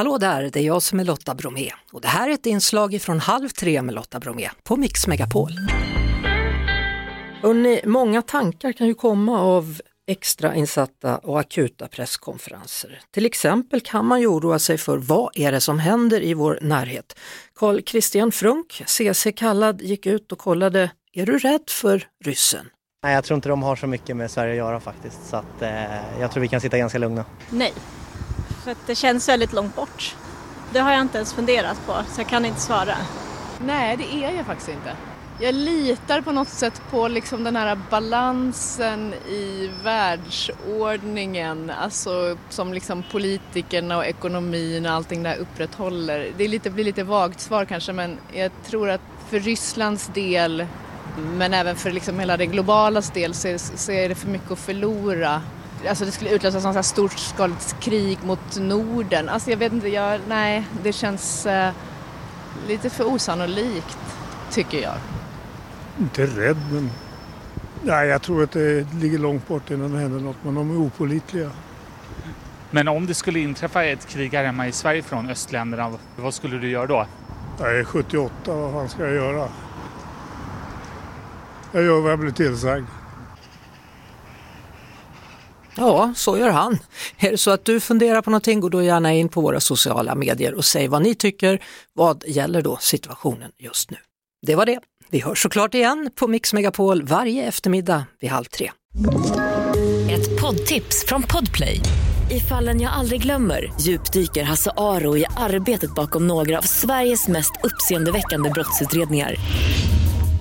Hallå där, det är jag som är Lotta Bromé och det här är ett inslag från Halv tre med Lotta Bromé på Mix Megapol. Hörrni, många tankar kan ju komma av extrainsatta och akuta presskonferenser. Till exempel kan man ju oroa sig för vad är det som händer i vår närhet? Carl Christian Frunk, CC kallad, gick ut och kollade. Är du rädd för ryssen? Nej, jag tror inte de har så mycket med Sverige att göra faktiskt. Så att, eh, jag tror vi kan sitta ganska lugna. Nej, för att det känns väldigt långt bort. Det har jag inte ens funderat på, så jag kan inte svara. Nej, det är jag faktiskt inte. Jag litar på något sätt på liksom den här balansen i världsordningen, alltså som liksom politikerna och ekonomin och allting där upprätthåller. Det är lite, blir lite vagt svar kanske, men jag tror att för Rysslands del, men även för liksom hela det globala del, så är, så är det för mycket att förlora alltså det skulle utlösas något storskaligt krig mot Norden. Alltså jag vet inte, jag, nej, det känns eh, lite för osannolikt tycker jag. Inte rädd men nej, jag tror att det ligger långt bort innan det händer något men de är opolitliga. Men om det skulle inträffa ett krig här hemma i Sverige från östländerna, vad skulle du göra då? Jag är 78, vad fan ska jag göra? Jag gör vad jag blir tillsagd. Ja, så gör han. Är det så att du funderar på någonting, gå då gärna in på våra sociala medier och säg vad ni tycker. Vad gäller då situationen just nu? Det var det. Vi hörs såklart igen på Mix Megapol varje eftermiddag vid halv tre. Ett poddtips från Podplay. I fallen jag aldrig glömmer djupdyker Hasse Aro i arbetet bakom några av Sveriges mest uppseendeväckande brottsutredningar